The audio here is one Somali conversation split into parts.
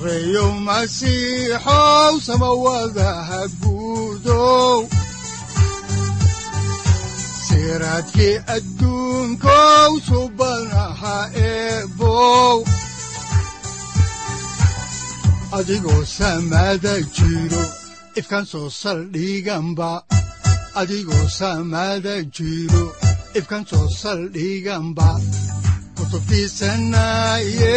sareyow masiixow samawadaha guudow siraadkii adduunkow subanaha eebow adigoo ifkaan soo saldhiganba adigoo kutubtiisanaye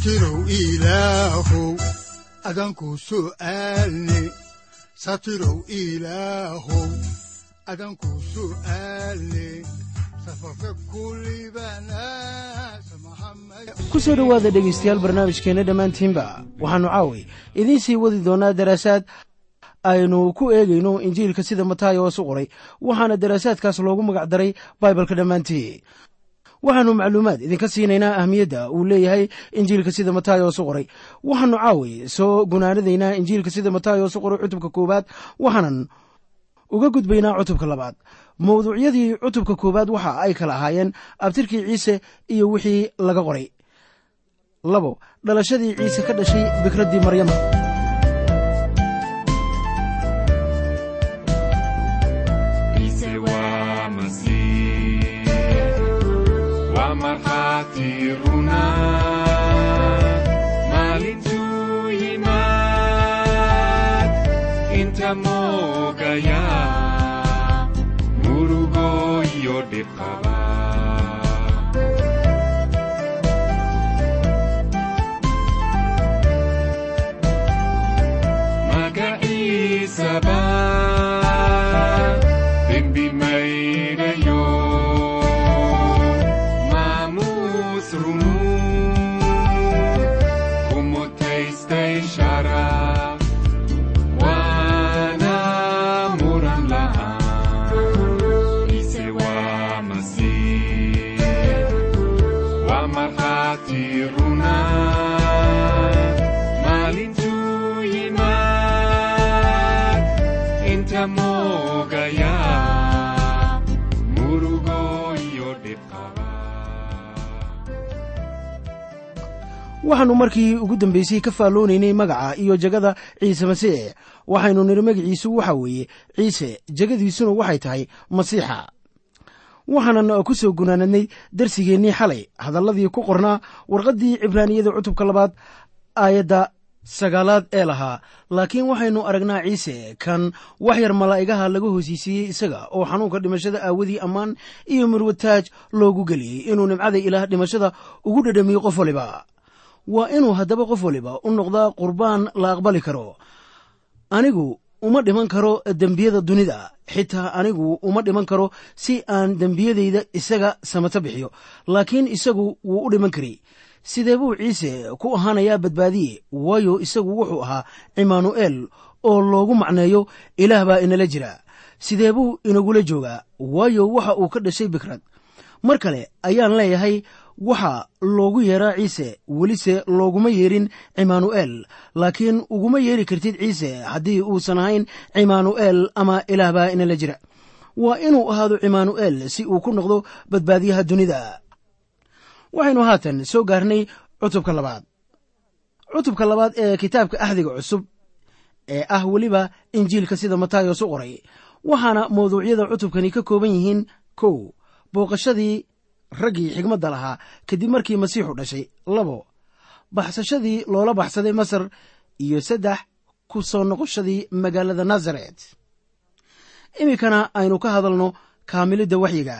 satirow ilaahow adanku su'aalne satirow ilaahow adanku su'aalne ku soo dhowaada dhegaystayaal barnaamijkeenna dhammaantiinba waxaannu caaway idiin sii wadi doonnaa daraasaad aynu ku eegayno injiilka sida mataayo oosu qoray waxaana daraasaadkaas loogu magac daray baibalka dhammaantii waxaannu macluumaad idinka siinaynaa ahmiyadda uu leeyahay injiilka sida mataayo oosu qoray. Waxaannu caaway soo gunaanadaynaa injiilka sida mataayo oosu qoray cutubka koowaad waxaanan uga gudbaynaa cutubka labaad. Mawduucyadii cutubka koowaad waxa ay kala ahaayeen abtirkii ciise iyo wixii laga qoray. Labo dhalashadii ciise ka dhashay bikraddii maryama dhiq waxaannu markii ugu dambaysay ka faalloonaynay magaca iyo jegada ciise masiix waxaynu niri magaciisu waxa weeye ciise jegadiisuna waxay tahay masiixa. Waxaanan ku soo gunaanadnay darsigeennii xalay hadalladii ku qornaa warqaddii cibraaniyada cutubka labaad aayadda sagaalaad ee lahaa. Laakiin waxaynu aragnaa ciise kan wax yar malaa'igaha laga hoosiisiiyey isaga oo xanuunka dhimashada aawadii ammaan iyo murwataaj loogu geliyey inuu nimcada ilaah dhimashada ugu dhadhamiyo qof waliba waa inuu haddaba qof waliba u noqdaa qurbaan la aqbali karo. Anigu uma dhiman karo dembiyada dunida xitaa anigu uma dhiman karo si aan dembiyadayda isaga samato bixiyo. Laakiin isagu wuu u dhiman kari sidee buu ciise ku ahaanayaa badbaadiye? Waayo isagu wuxuu ahaa cimaanu'eel oo loogu macneeyo ilaah baa inala jira. Sidee buu inagula joogaa? Waayo waxa uu ka dhashay bikrad. Mar kale ayaan leeyahay waxa loogu yeeraa ciise welise looguma yeerin cimaanu'eel laakiin uguma yeeri kartid ciise haddii uusan ahayn cimaanu'eel ama ilaah baa inala jira. Waa inuu ahaado cimaanu'eel si uu ku noqdo badbaadiyaha dunida. Waxaynu haatan soo gaarnay cutubka labaad. Cutubka labaad ee kitaabka axdiga cusub ee ah weliba injiilka sida matayos u qoray. Waxaana mawduucyada cutubkani ka kooban yihiin kow booqashadii raggii xigmadda lahaa kadib markii masiixu dhashay labo baxsashadii loola baxsaday masar iyo saddex ku soo noqoshadii magaalada nazaret iminkana aynu ka hadalno kaamilidda waxyiga.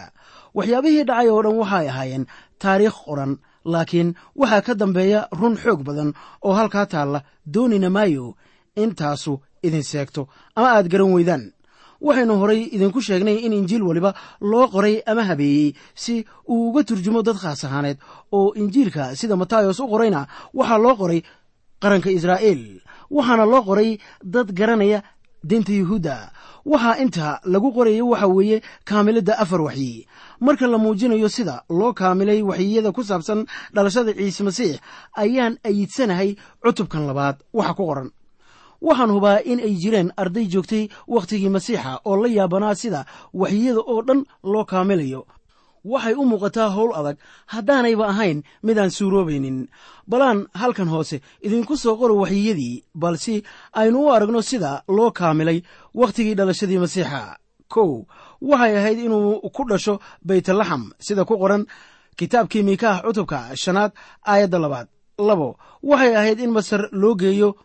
Waxyaabihii dhacay oo dhan waxay ahaayeen taariikh qoran laakiin waxaa ka dambeeya run xoog badan oo halkaa taalla doonina maayo intaasu idin seegto ama aad garan weydaan waxaynu horay idinku sheegnay in injiil waliba loo qoray ama habeeyey si uu uga turjumo dad khaas ahaaneed oo injiilka sida matayos u qorayna waxaa loo qoray qaranka israa'iil. Waxaana loo qoray dad garanaya dinta yuhuudda. Waxaa inta lagu qorayo waxa weeye kaamilidda afar waxyi. Marka la muujinayo sida loo kaamilay waxyiyada ku saabsan dhalashada ciise masiix ayaan ayidsanahay cutubkan labaad waxa ku qoran waxaan hubaa in ay jireen arday joogtay wakhtigii masiixa oo la yaabanaa sida waxyiyada oo dhan loo kaamilayo waxay u muuqataa howl adag. Haddaanayba ahayn midaan suuroobaynin. Balaan halkan hoose idinku soo qoro waxyiyadii balse aynu u aragno sida loo kaamilay wakhtigii dhalashadii masiixa. Kow waxay ahayd inuu ku dhasho baytlaxam sida ku qoran kitaabkii miikaah cutubka shanaad aayadda labaad. Labo waxay ahayd in masar loo geeyo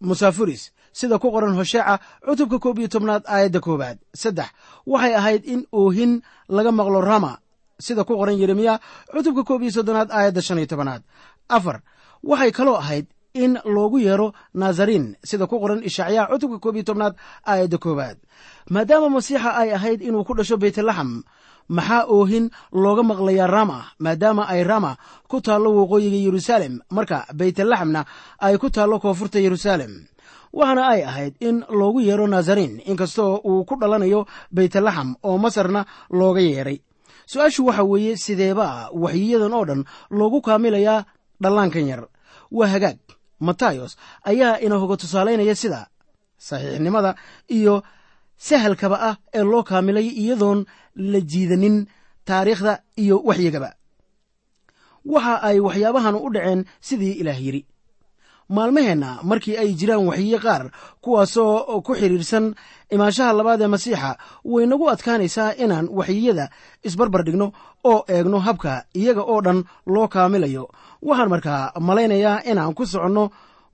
musaafuris sida ku qoran hosheeca cutubka koob iyo tobnaad aayadda koowaad. Saddex waxay ahayd in oohin laga maqlo rama sida ku qoran yeremiya cutubka koob iyo soddonaad aayadda shan iyo tobanaad. Afar waxay kaloo ahayd in loogu yeero nazariin sida ku qoran ishacyaa cutubka koob iyo tobnaad aayadda koowaad. Maadaama masiixa ay ahayd inuu ku dhasho beytlaxam maxaa oohin looga maqlayaa rama maadaama ay rama ku taallo waqooyiga yeruusaalem marka beytlaxamna ay ku taallo koonfurta yeruusaalem waxaana ay ahayd in loogu yeero nazariin inkastoo uu ku dhalanayo beytlaxam oo masarna looga yeedhay su'aashu waxa weeye sideebaa waxyiyadan oo dhan loogu kaamilayaa dhallaankan yar. Waa hagaag matayos ayaa inahoga tusaalaynaya sida saxiixnimada iyo sahalkaba ah ee loo kaamilay iyadoon la jiidanin taariikhda iyo waxyigaba. Waxa ay waxyaabahan u dhaceen sidii ilaah yidhi maalmaheenna markii ay jiraan waxyiye qaar kuwaasoo ku xidhiirsan imaanshaha labaad ee masiixa way nagu adkaanaysaa inaan waxyiyada isbarbar dhigno oo eegno habka iyaga oo dhan loo kaamilayo. Waxaan markaa malaynayaa inaan ku soconno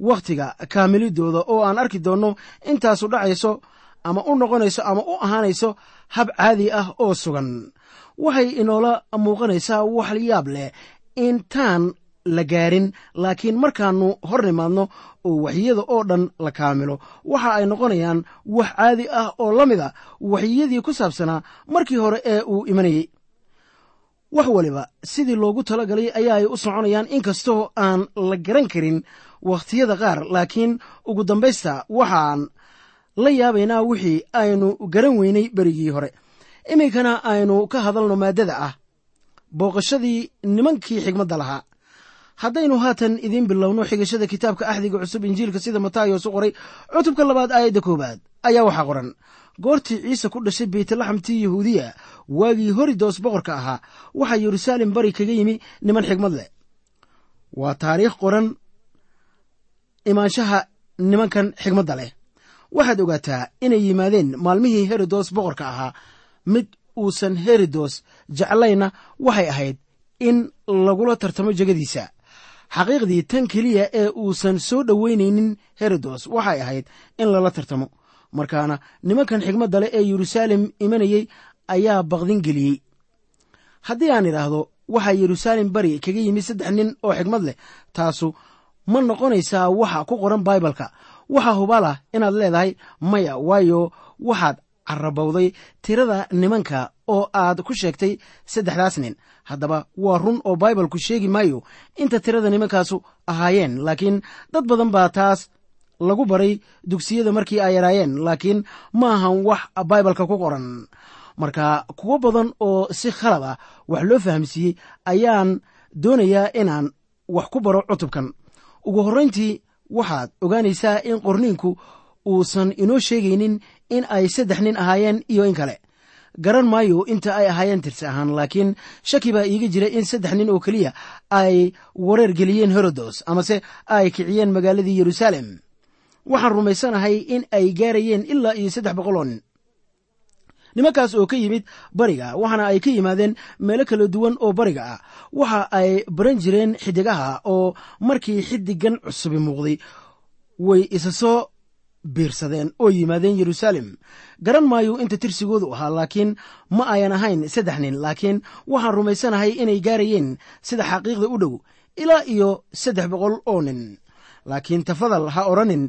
wakhtiga kaamilidooda oo aan arki doonno intaasu dhacayso ama u noqonayso ama u ahaanayso hab caadi ah oo sugan. Waxay inoola muuqanaysaa wax yaab leh intaan la gaarin laakiin markaannu hor nimaadno oo waxyiyada oo dhan la kaamilo. Waxa ay noqonayaan wax caadi ah oo la mid a waxyiyadii ku saabsanaa markii hore ee uu imanayey wax waliba sidii loogu talagalay ayaa ay u soconayaan inkastoo aan la garan karin wakhtiyada qaar laakiin ugu dambaysta waxaan la yaabaynaa wixii aynu garan weynay berigii hore. Iminkana aynu ka hadalno maaddada ah. Booqashadii nimankii xigmadda lahaa. Haddaynu haatan idiin bilowno xigashada kitaabka axdiga cusub injiilka sida matayos u qoray cutubka labaad aayadda koowaad. Ayaa waxaa qoran. Goortii ciise ku dhashay beytlaxamtii yahuudiya waagii horidos boqorka ahaa waxaa yeruusaalem bari kaga yimi niman xigmad leh. Waa taariikh qoran imaanshaha nimankan xigmadda leh waxaad ogaataa inay yimaadeen maalmihii herodos boqorka ahaa. Mid uusan herodos jeclayna waxay ahayd in lagula tartamo jegadiisa. Xaqiiqdii tan keliya ee uusan soo dhoweynaynin herodos waxay ahayd in lala tartamo. Markaana nimankan xigmadda leh ee yeruusaalem imanayey ayaa baqdin geliyey. Haddii aan idhaahdo waxaa yeruusaalem bari kaga yimi saddex nin oo xigmad leh taasu ma noqonaysaa waxa ku qoran baibalka waxaa hubalah inaad leedahay maya waayo waxaad carabowday tirada nimanka oo aad ku sheegtay saddexdaas nin. Haddaba waa run oo baibalku sheegi maayo inta tirada nimankaasu ahaayeen laakiin dad badan baa taas lagu baray dugsiyada markii ay yaraayeen laakiin ma ahan wax baibalka ku qoran. Marka kuwo badan oo si khalad ah wax loo fahamsiiyey ayaan doonayaa inaan wax ku baro cutubkan. Ugu horrayntii waxaad ogaanaysaa in qorniinku uusan inoo sheegaynin in ay saddex nin ahaayeen iyo in kale. Garan maayo inta ay ahaayeen tirsi ahaan laakiin shaki baa iiga jira in saddex nin oo keliya ay wareer geliyeen herodos amase ay kiciyeen magaaladii yeruusaalem waxaan rumaysanahay in ay gaarayeen ilaa iyo saddex boqol oo nin nimankaas oo ka yimid bariga waxaana ay ka yimaadeen meelo kala duwan oo bariga ah. Waxa ay baran jireen xidigaha oo markii xidigan cusubi muuqday way isa soo biirsadeen oo yimaadeen yeruusaalem garan maayo inta tirsigoodu ahaa laakiin ma ayan ahayn saddex nin laakiin waxaan rumaysanahay inay gaarayeen sida xaqiiqda u dhow ilaa iyo saddex boqol oo nin. Laakiin tafadal ha odhanin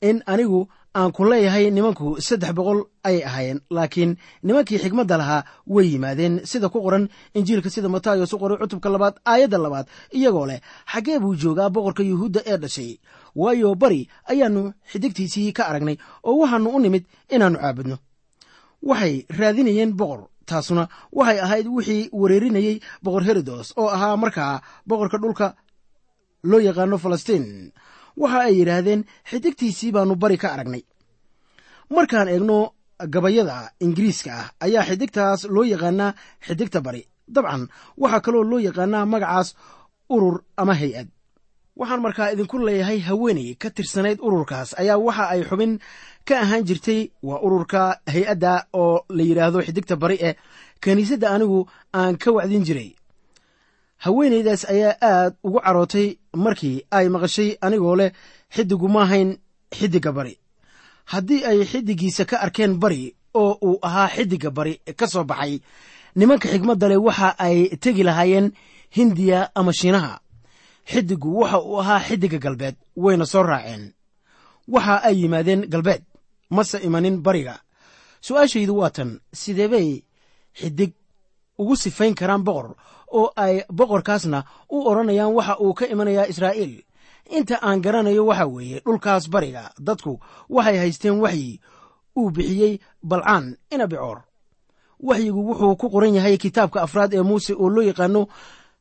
in anigu aan ku leeyahay nimanku saddex boqol ayay ahaayeen laakiin nimankii xigmadda lahaa way yimaadeen. Sida ku qoran injiilka sida matayos u qoray cutubka labaad aayadda labaad iyagoo leh xaggee buu joogaa boqorka yuhuudda ee dhashay? Waayo bari ayaannu xidigtiisii ka aragnay oo waxaannu u nimid inaannu caabudno. Waxay raadinayeen boqor taasuna waxay ahayd wixii wareerinayey boqor herodos oo ahaa markaa boqorka dhulka loo yaqaano falastiin waxa ay yidhaahdeen xidigtiisii baannu bari ka aragnay. Markaan eegno gabayada ingiriiska ah ayaa xidigtaas loo yaqaanaa xidigta bari. Dabcan waxaa kaloo loo yaqaanaa magacaas urur ama hay'ad. Waxaan markaa idinku leeyahay haweeney ka tirsanayd ururkaas ayaa waxa ay xubin ka ahaan jirtay waa ururka hay'adda oo la yidhaahdo xidigta bari eh kiniisadda anigu aan ka wacdin jiray haweenaydaas ayaa aad ugu carootay markii ay maqashay anigoo leh xiddigu ma ahayn xiddigga bari. Haddii ay xiddiggiisa ka arkeen bari oo uu ahaa xiddigga bari ka soo baxay nimanka xigmadda leh waxa ay tegi lahaayeen hindiya ama shiinaha. Xiddiggu waxa uu ahaa xiddigga galbeed wayna soo raaceen. Waxa ay yimaadeen galbeed mase imanin bariga. Su'aashaydu waa tan sidee bay xiddig ugu sifayn karaan boqor oo ay boqorkaasna u odhanayaan waxa uu ka imanayaa israa'iil. Inta aan garanayo waxa weeye dhulkaas bariga dadku waxay haysteen waxyi uu bixiyey balcaan inabicoor waxyigu wuxuu ku qoran yahay kitaabka afraad ee muuse oo loo yaqaano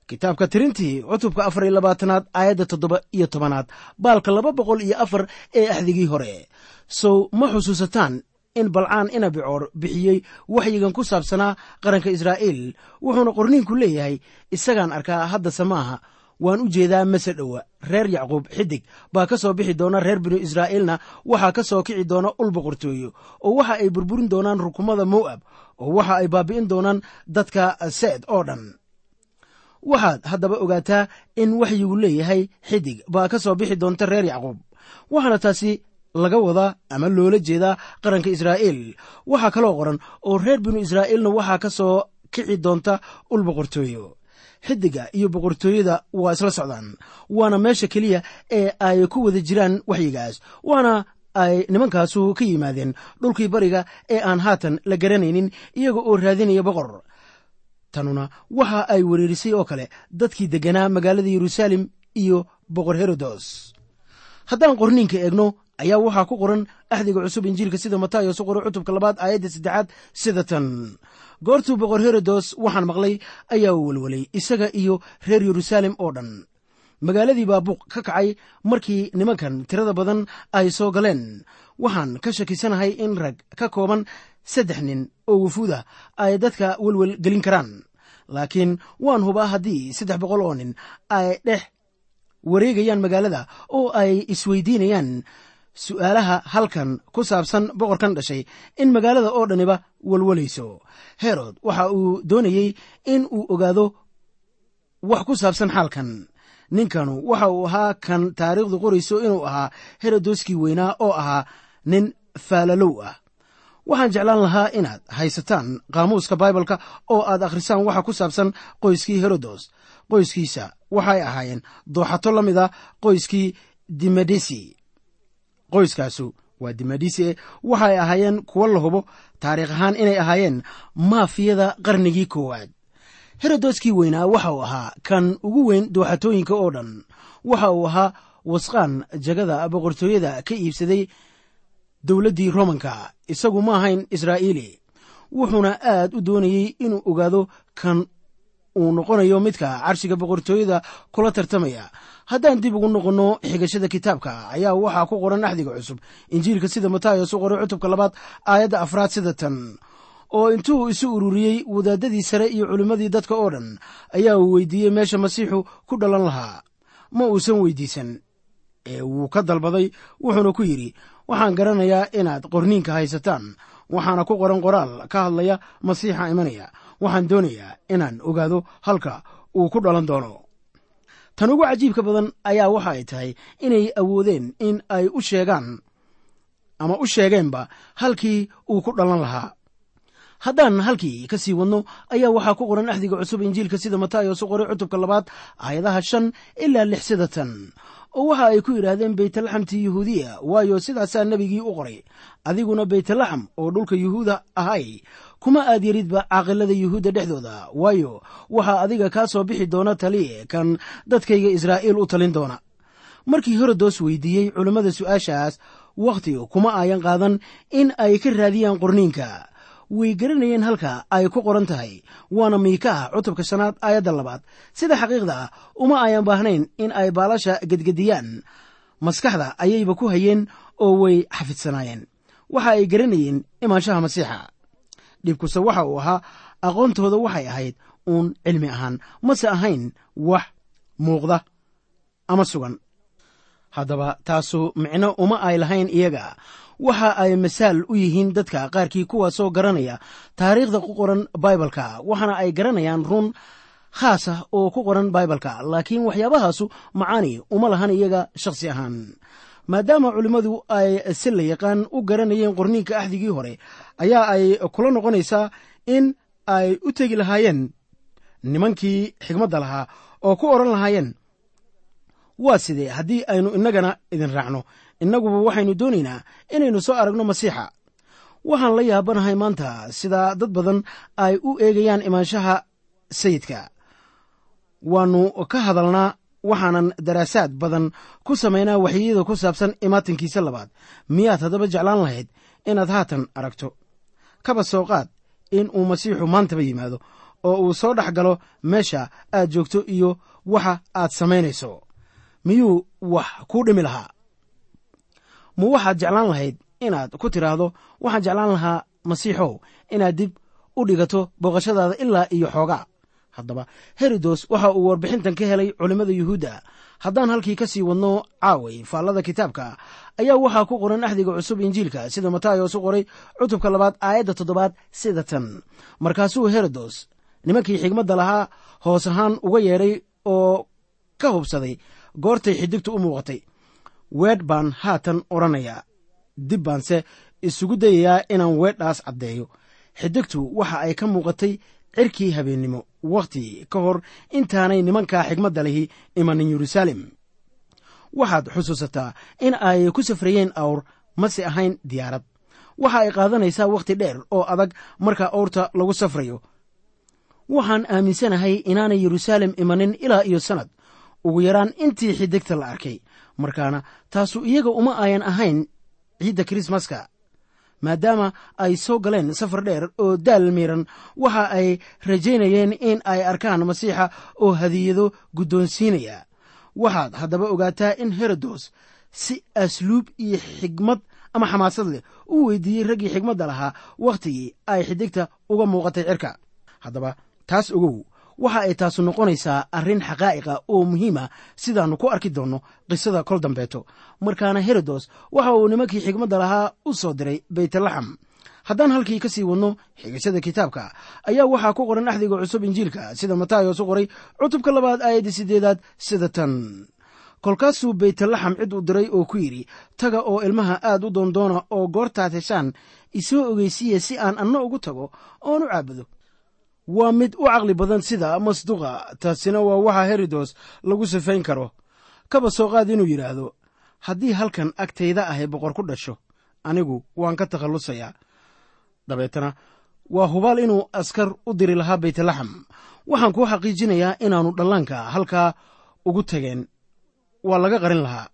kitaabka tirintii cutubka afar iyo labaatanaad aayadda toddoba iyo tobanaad baalka laba boqol iyo afar ee axdigii hore. Sow ma xusuusataan in balcaan inabicoor bixiyey waxyigan ku saabsanaa qaranka israa'iil. Wuxuuna qorniinku leeyahay isagaan arkaa haddase maaha waan u jeedaa mase dhowa. Reer yacquub xidig baa ka soo bixi doona reer binu israa'iilna waxaa ka soo kici doona ul boqortooyo oo waxa ay burburin doonaan rukumada mo'ab oo waxa ay baabi'in doonaan dadka seed oo dhan. Waxaad haddaba ogaataa in waxyigu leeyahay xidig baa ka soo bixi doonta reer yacquub. Waxaana taasi laga wadaa ama loola jeedaa qaranka israa'iil. Waxaa kaloo qoran oo reer binu israa'iilna waxaa ka soo kici doonta ul boqortooyo. Xidiga iyo boqortooyada waa isla socdaan waana meesha keliya ee ay ku wada jiraan waxyigaas waana ay nimankaasu ka yimaadeen dhulkii bariga ee aan haatan la garanaynin iyaga oo raadinaya boqor. Tanuna waxa ay wereerisay oo kale dadkii degganaa magaalada yeruusaalem iyo boqor herodos haddaan qorniinka eegno ayaa waxaa ku qoran axdiga cusub injiilka sida matayos u qoray cutubka labaad aayadda saddexaad sida tan. Goortuu boqor herodos waxaan maqlay ayaa welwelay isaga iyo reer yeruusaalem oo dhan. Magaaladii baa buuq ka kacay markii nimankan tirada badan ay soo galeen. Waxaan ka shakisanahay in rag ka kooban saddex nin oo wufuud ah ay dadka welwel gelin karaan. Laakiin waan hubaa haddii saddex boqol oo nin ay dhex wareegayaan magaalada oo ay isweydiinayaan su'aalaha halkan ku saabsan boqorkan dhashay in magaalada oo dhaniba walwalayso. Herod waxa uu doonayey in uu ogaado wax ku saabsan xaalkan ninkanu waxa uu ahaa kan taariikhdu qorayso inuu ahaa herodoskii weynaa oo ahaa nin faalalow ah. Waxaan jeclaan lahaa inaad haysataan qaamuuska baibalka oo aad akhrisaan waxa ku saabsan qoyskii herodos. Qoyskiisa waxay ahaayeen dooxato la mid a qoyskii dimedisi qoyskaasu waa dimadise waxay ahaayeen kuwo la hubo taariikh ahaan inay ahaayeen maafiyada qarnigii koowaad. Herodoskii weynaa waxa uu ahaa kan ugu weyn dooxatooyinka oo dhan. Waxa uu ahaa wasqaan jagada boqortooyada ka iibsaday dowladdii romanka isagu ma ahayn israa'iili. Wuxuuna aad u doonayey inuu ogaado kan uu noqonayo midka carshiga boqortooyada kula tartamaya. Haddaan dib ugu noqonno xigashada kitaabka ayaa waxaa ku qoran axdiga cusub injiilka sida matayos u qoray cutubka labaad aayadda afraad sida tan. Oo intuu isu ururiyey wadaadadii sare iyo culimmadii dadka oo dhan ayaa uu weydiiyey meesha masiixu ku dhalan lahaa. Ma uusan weydiisan. Ee wuu ka dalbaday wuxuuna ku yidhi waxaan garanayaa inaad qorniinka haysataan. Waxaana ku qoran qoraal ka hadlaya masiixa imanaya waxaan doonayaa inaan ogaado halka uu ku dhalan doono. Tan ugu cajiibka badan ayaa waxa ay tahay inay awoodeen in ay u sheegaan ama u sheegeenba halkii uu ku dhalan lahaa. Haddaan halkii ka sii wadno ayaa waxaa ku qoran axdiga cusub injiilka sida matayos u qoray cutubka labaad aayadaha shan ilaa lix sidatan oo waxa ay ku yidhaahdeen beytlaxamtii yuhuudiya waayo sidaasaa nebigii u qoray. Adiguna beytlaxam oo dhulka yuhuuda ahay kuma aad yaridba caaqilada yuhuudda dhexdooda waayo waxaa adiga kaa soo bixi doona taliye kan dadkayga israa'iil u talin doona. Markii herodos weydiiyey culammada su'aashaas wakhti kuma ayan qaadan in ay ka raadiyaan qorniinka way garanayeen halka ay ku qoran tahay. Waana miikaha cutubka shanaad aayadda labaad. Sida xaqiiqda ah uma ayan baahnayn in ay baalasha gedgediyaan. Maskaxda ayayba ku hayeen oo way xafidsanaayeen waxa ay garanayeen imaanshaha masiixa. Dhibkuse waxa uu ahaa aqoontooda waxay ahayd uun cilmi ahaan. Mase ahayn wax muuqda ama sugan. Haddaba taasu micno uma ay lahayn iyaga waxa ay masaal u yihiin dadka qaarkii kuwaasoo garanaya taariikhda ku qoran baibalka waxaana ay garanayaan run khaas ah oo ku qoran baibalka laakiin waxyaabahaasu macaani uma lahan iyaga shakhsi ahaan. Maadaama culimmadu ay si la yaqaan u garanayeen qorniinka axdigii hore ayaa ay kula noqonaysaa in ay u tegi lahaayeen nimankii xigmadda lahaa oo ku odhan lahaayeen waa sidee haddii aynu innagana idin raacno innaguba waxaynu doonaynaa inaynu soo aragno masiixa. Waxaan la yaabanahay maanta sida dad badan ay u eegayaan imaanshaha sayidka. Waannu ka hadalnaa waxaanan daraasaad badan ku samaynaa waxyiyada ku saabsan imaatinkiisa labaad. Miyaad haddaba jeclaan lahayd inaad haatan aragto? Kaba soo qaad in uu masiixu maantaba yimaado oo uu soo dhex galo meesha aad joogto iyo waxa aad samaynayso. Miyuu wax kuu dhimi lahaa ma waxaad jeclaan lahayd inaad ku tidhaahdo waxaan jeclaan lahaa masiixow inaad dib u dhigato booqashadaada ilaa iyo xoogaa. Haddaba herodos waxa uu warbixintan ka helay culimmada yuhuudda. Haddaan halkii ka sii wadno caaway faallada kitaabka ayaa waxaa ku qoran axdiga cusub injiilka sida matayos u qoray cutubka labaad aayadda toddobaad sida tan. Markaasuu herodos nimankii xigmadda lahaa hoos ahaan uga yeedhay oo ka hubsaday goortay xidigtu u muuqatay weedh baan haatan odhanayaa. Dib baanse isugu dayayaa inaan weedhaas caddeeyo. Xidigtu waxa ay ka muuqatay cirkii habeennimo. Wakhti ka hor intaanay nimankaa xigmadda lihi imanin yeruusaalem waxaad xusuusataa in ay ku safrayeen awr mase ahayn diyaarad. Waxa ay qaadanaysaa wakhti dheer oo adag marka awrta lagu safrayo. Waxaan aaminsanahay inaanay yeruusaalem imanin ilaa iyo sannad ugu yaraan intii xidigta la arkay markaana taasu iyaga uma ayan ahayn ciidda kirismaska maadaama ay soo galeen safar dheer oo daal miiran waxa ay rajaynayeen in ay arkaan masiixa oo hadiyado guddoonsiinaya waxaad haddaba ogaataa in herodos si asluub iyo xigmad ama xamaasad leh u weydiiyey raggii xigmadda lahaa wakhtigii ay xidigta uga muuqatay cirka. Haddaba taas ogow waxa ay taasu noqonaysaa arrin xaqaa'iqa oo muhiima sidaannu ku arki doonno qisada kol dambeeto. Markaana herodos waxa uu nimankii xigmadda lahaa u soo diray beytlaxam haddaan halkii ka sii wadno xigashada kitaabka ayaa waxaa ku qoran axdiga cusub injiilka sida matayos u qoray cutubka labaad aayadda siddeedaad sida tan. Kolkaasuu beytlaxam cid u diray oo ku yidhi taga oo ilmaha aad u doondoona oo goortaad heshaan isoo ogeysiiya si aan anna ugu tago oon u caabudo waa mid u caqli badan sida masduqa taasina waa waxa herodos lagu sifayn karo. Kaba soo qaad inuu yidhaahdo haddii halkan agtayda ahay boqor ku dhasho anigu waan ka takhallusayaa dabeetana waa hubaal inuu askar u diri lahaa beytlaxam waxaan kuu xaqiijinayaa inaannu dhallaanka halkaa ugu tageen waa laga qarin lahaa.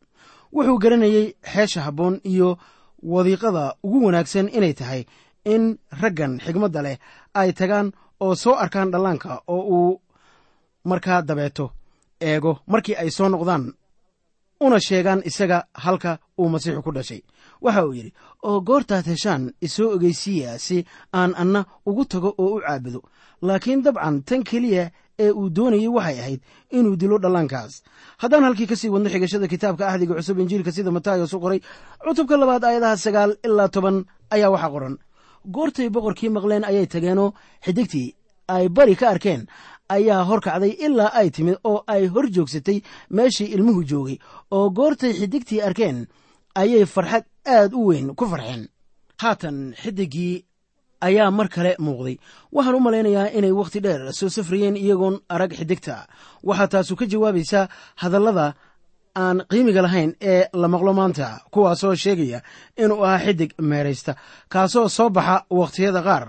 Wuxuu garanayey xeesha habboon iyo wadiiqada ugu wanaagsan inay tahay in raggan xigmadda leh ay tagaan oo soo arkaan dhallaanka oo uu markaa dabeeto eego markii ay soo noqdaan una sheegaan isaga halka uu masiixu ku dhashay. Waxa uu yidhi oo goortaad heshaan isoo ogeysiiya si aan anna ugu tago oo u caabudo. Laakiin dabcan tan keliya ee uu doonayey waxay ahayd inuu dilo dhallaankaas. Haddaan halkii ka sii wadno xigashada kitaabka ahdiga cusub injiilka sida matayos u qoray cutubka labaad aayadaha sagaal ilaa toban ayaa waxaa qoran goortay boqorkii maqleen ayay tageenoo xidigtii ay bari ka arkeen ayaa hor kacday ilaa ay timid oo ay hor joogsatay meeshii ilmuhu joogay. Oo goortay xidigtii arkeen ayay farxad aad u weyn ku farxeen. Haatan xidiggii ayaa mar kale muuqday. Waxaan u malaynayaa inay wakhti dheer soo safrayeen iyagoon arag xidigta. Waxaa taasu ka jawaabaysaa hadallada aan qiimiga lahayn ee la maqlo maanta kuwaasoo sheegaya inuu ahaa xidig meeraysta kaasoo soo baxa wakhtiyada qaar.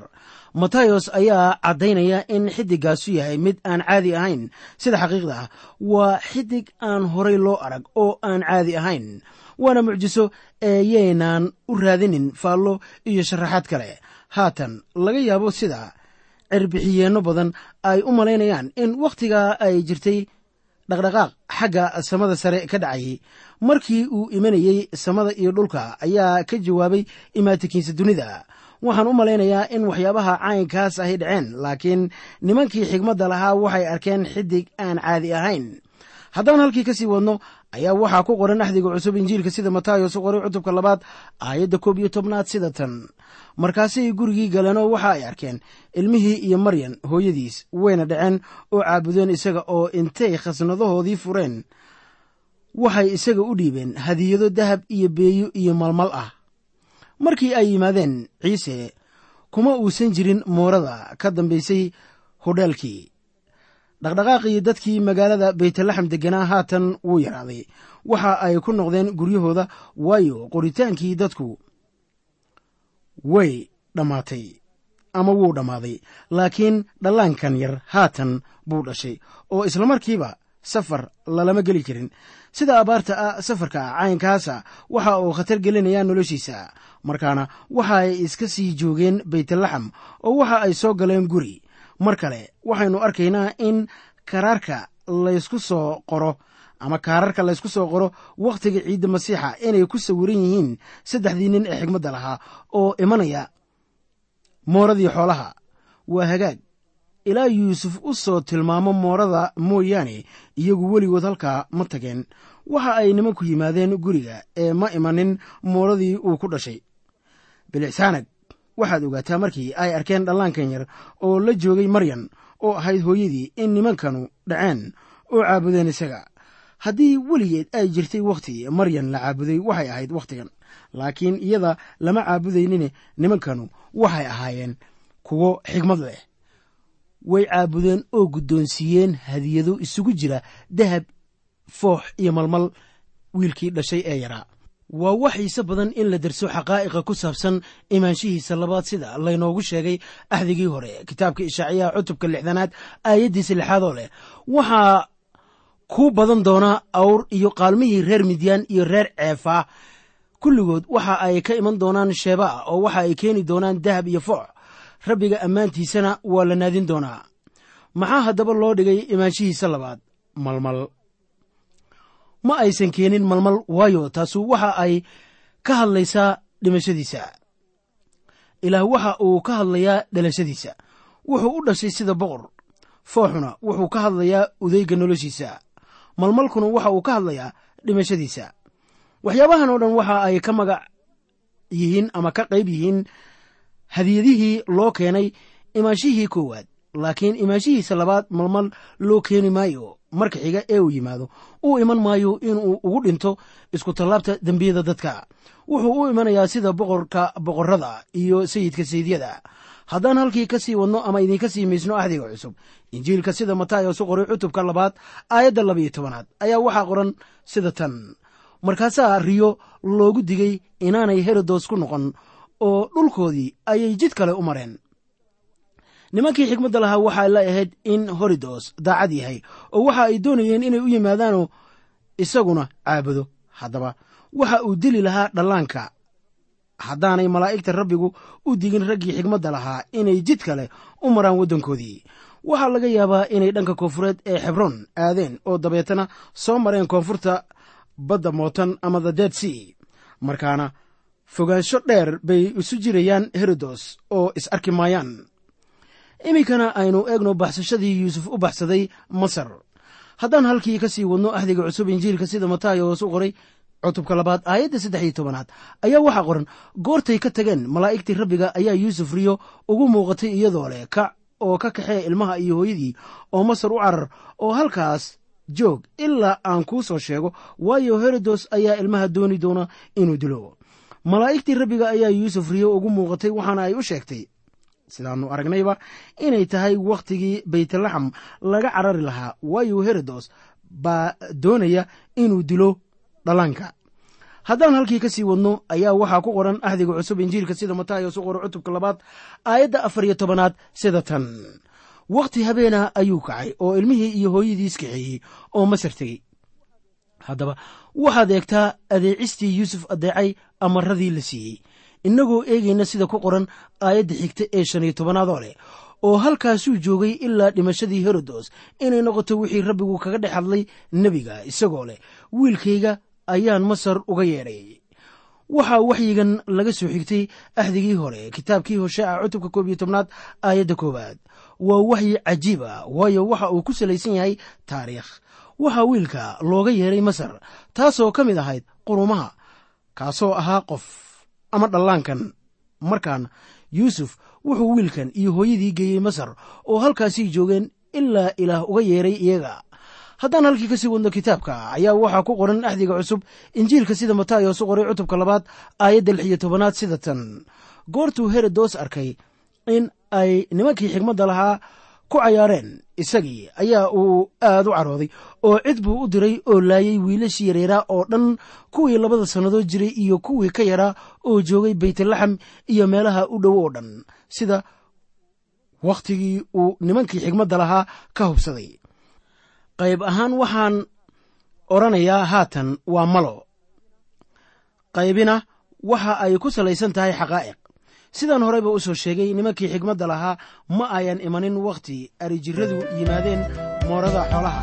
Matayos ayaa caddaynaya in xidiggaasu yahay mid aan caadi ahayn. Sida xaqiiqda ah waa xidig aan horay loo arag oo aan caadi ahayn waana mucjiso ee yaynaan u raadinin faallo iyo sharaxaad kale. Haatan laga yaabo sida cirbixiyeenno badan ay u malaynayaan in wakhtigaa ay jirtay dhaqdhaqaaq xagga samada sare ka dhacayay markii uu imanayey samada iyo dhulka ayaa ka jawaabay imaatikiinsa dunida. Waxaan u malaynayaa in waxyaabaha caynkaas ahy dhaceen laakiin nimankii xigmadda lahaa waxay arkeen xidig aan caadi ahayn. Haddaan halkii ka sii wadno ayaa waxaa ku qoran axdiga cusub injiilka sida matayos u qoray cutubka labaad aayadda koob iyo tobnaad sida tan. Markaasay gurigii galeenoo waxa ay arkeen ilmihii iyo maryan hooyadiis wayna dhaceen oo caabudeen isaga oo intay khasnadahoodii fureen. Waxay isaga u dhiibeen hadiyado dahab iyo beeyo iyo malmal ah. Markii ay yimaadeen ciise kuma uusan jirin moorada ka dambaysay hodheelkii dhaqdhaqaaqii dadkii magaalada baytlaxam degganaa haatan wuu yaraaday. Waxa ay ku noqdeen guryahooda waayo qoritaankii dadku way dhammaatay ama wuu dhammaaday laakiin dhallaankan yar haatan buu dhashay oo islamarkiiba safar lalama geli jirin sida abaarta ah safarka caynkaasa waxa uu khatar gelinayaa noloshiisa. Markaana waxa ay iska sii joogeen baytlaxam oo waxa ay soo galeen guri mar kale waxaynu arkaynaa in karaarka laysku soo qoro ama kaararka laysku soo qoro wakhtiga ciidda masiixa inay ku sawiran yihiin saddexdii nin ee xigmadda lahaa oo imanaya mooradii xoolaha. Waa hagaag. Ilaa yuusuf u soo tilmaamo moorada mooyaane iyagu weligood halkaa ma tageen. Waxa ay nimanku yimaadeen guriga ee ma imanin mooradii uu ku dhashay. Bilixsaanag waxaad ogaataa markii ay arkeen dhallaankan yar oo la joogay maryan oo ahayd hooyadii in nimankanu dhaceen oo caabudeen isaga. Haddii weligeed ay jirtay wakhti maryan la caabuday waxay ahayd wakhtigan laakiin iyada lama caabudaynine nimankanu waxay ahaayeen kuwo xigmad leh. Way caabudeen oo guddoonsiiyeen hadiyado isugu jira dahab foox iyo malmal wiilkii dhashay ee yaraa waa wax xiise badan in la darso xaqaa'iqa ku saabsan imaanshihiisa labaad sida laynoogu sheegay axdigii hore kitaabka ishaaciyaha cutubka lixdanaad aayaddiisa lixaadoo leh. Waxaa ku badan doonaa awr iyo qaalmihii reer midyaan iyo reer ceefa. Kulligood waxa ay ka iman doonaan sheebaa oo waxa ay keeni doonaan dahab iyo foox rabbiga ammaantiisana waa la naadin doonaa. Maxaa haddaba loo dhigay imaanshihiisa labaad? Malmal ma aysan keenin malmal waayo taasu waxa ay ka hadlaysaa dhimashadiisa. Ilaah waxa uu ka hadlayaa dhalashadiisa. Wuxuu u dhashay sida boqor fooxuna wuxuu ka hadlayaa udeyga noloshiisa. Malmalkuna waxa uu ka hadlayaa dhimashadiisa. Waxyaabahan oo dhan waxa ay ka magac yihiin ama ka qayb yihiin hadiyadihii loo keenay imaanshihii koowaad. Laakiin imaanshihiisa labaad malmal loo keeni maayo marka xiga ee uu yimaado. Uu iman maayo inuu ugu dhinto isku tallaabta dembiyada dadka. Wuxuu u imanayaa sida boqorka boqorrada iyo sayidka sayidyada haddaan halkii ka sii wadno ama idinka sii maysno axdiga cusub injiilka sida matayos u qoray cutubka labaad aayadda labayo tobanaad ayaa waxaa qoran sida tan. Markaasaa riyo loogu digay inaanay herodos ku noqon oo dhulkoodii ayay jid kale u mareen nimankii xikmadda lahaa waxaa la ahayd in horidos daacad yahay oo waxa ay doonayeen inay u yimaadaanoo isaguna caabudo haddaba waxa uu dili lahaa dhallaanka. Haddaanay malaa'igta rabbigu u digin raggii xikmadda lahaa inay jid kale u maraan waddankoodii waxaa laga yaabaa inay dhanka koonfureed ee xebroon aadeen oo dabeetana soo mareen koonfurta badda mootan ama the dead sea. Markaana fogaansho dheer bay isu jirayaan herodos oo is arki maayaan iminkana aynu eegno baxsashadii yuusuf u baxsaday masar. Haddaan halkii ka sii wadno axdiga cusub injiilka sida matayos u qoray cutubka labaad aayadda saddex iyo tobanaad ayaa waxaa qoran goortay ka tageen malaa'igtii rabbiga ayaa yuusuf riyo ugu muuqatay iyadoo leh kac oo ka kaxee ilmaha iyo hooyadii oo masar u carar oo halkaas joog ilaa aan kuu soo sheego waayo herodos ayaa ilmaha dooni doona inuu dilo malaa'igtii rabbiga ayaa yuusuf riyo ugu muuqatay waxaana ay u sheegtay sidaannu aragnayba inay tahay wakhtigii baytlaxam laga carari lahaa. Waayo herodos baa doonaya inuu dilo dhallaanka. Haddaan halkii ka sii wadno ayaa waxaa ku qoran axdiga cusub injiilka sida matayos u qoro cutubka labaad aayadda afar iyo tobanaad sida tan. Wakhti habeena ayuu kacay oo ilmihii iyo hooyadiis kaxeeyey oo masar tegey. Haddaba waxaad eegtaa adeecistii yuusuf adeecay amaradii la siiyey innagoo eegayna sida ku qoran aayadda xigta ee shan iyo tobanaadoo leh oo halkaasuu joogay ilaa dhimashadii herodos inay noqoto wixii rabbigu kaga dhex hadlay nebiga isagoo leh wiilkayga ayaan masar uga yeedhay. Waxaa waxyigan laga soo xigtay axdigii hore kitaabkii hosheeca cutubka koob iyo tobnaad aayadda koowaad. Waa waxyi cajiib ah waayo waxa uu ku salaysan yahay taariikh. Waxaa wiilka looga yeedhay masar taasoo ka mid ahayd qurumaha kaasoo ahaa qof ama dhallaankan. Markaana yuusuf wuxuu wiilkan iyo hooyadii geeyey masar oo halkaasii joogeen ilaa ilaah uga yeedhay iyaga. Haddaan halkii ka sii wadno kitaabka ayaa waxaa ku qoran axdiga cusub injiilka sida matayos u qoray cutubka labaad aayadda lix iyo tobanaad sida tan. Goortuu herodos arkay in ay nimankii xigmadda lahaa ku cayaareen isagii ayaa uu aad u carooday oo cid buu u diray oo laayay wiilashii yareeraa oo dhan kuwii labada sannadood jiray iyo kuwii ka yaraa oo joogay baytlaxam iyo meelaha u dhow oo dhan. Sida wakhtigii uu nimankii xigmadda lahaa ka hubsaday. Qayb ahaan waxaan odhanayaa haatan waa malo. Qaybina waxa ay ku salaysan tahay xaqaa'iq sidaan horeyba u soo sheegay nimankii xigmadda lahaa ma ayan imanin wakhti arijirradu yimaadeen moorada xoolaha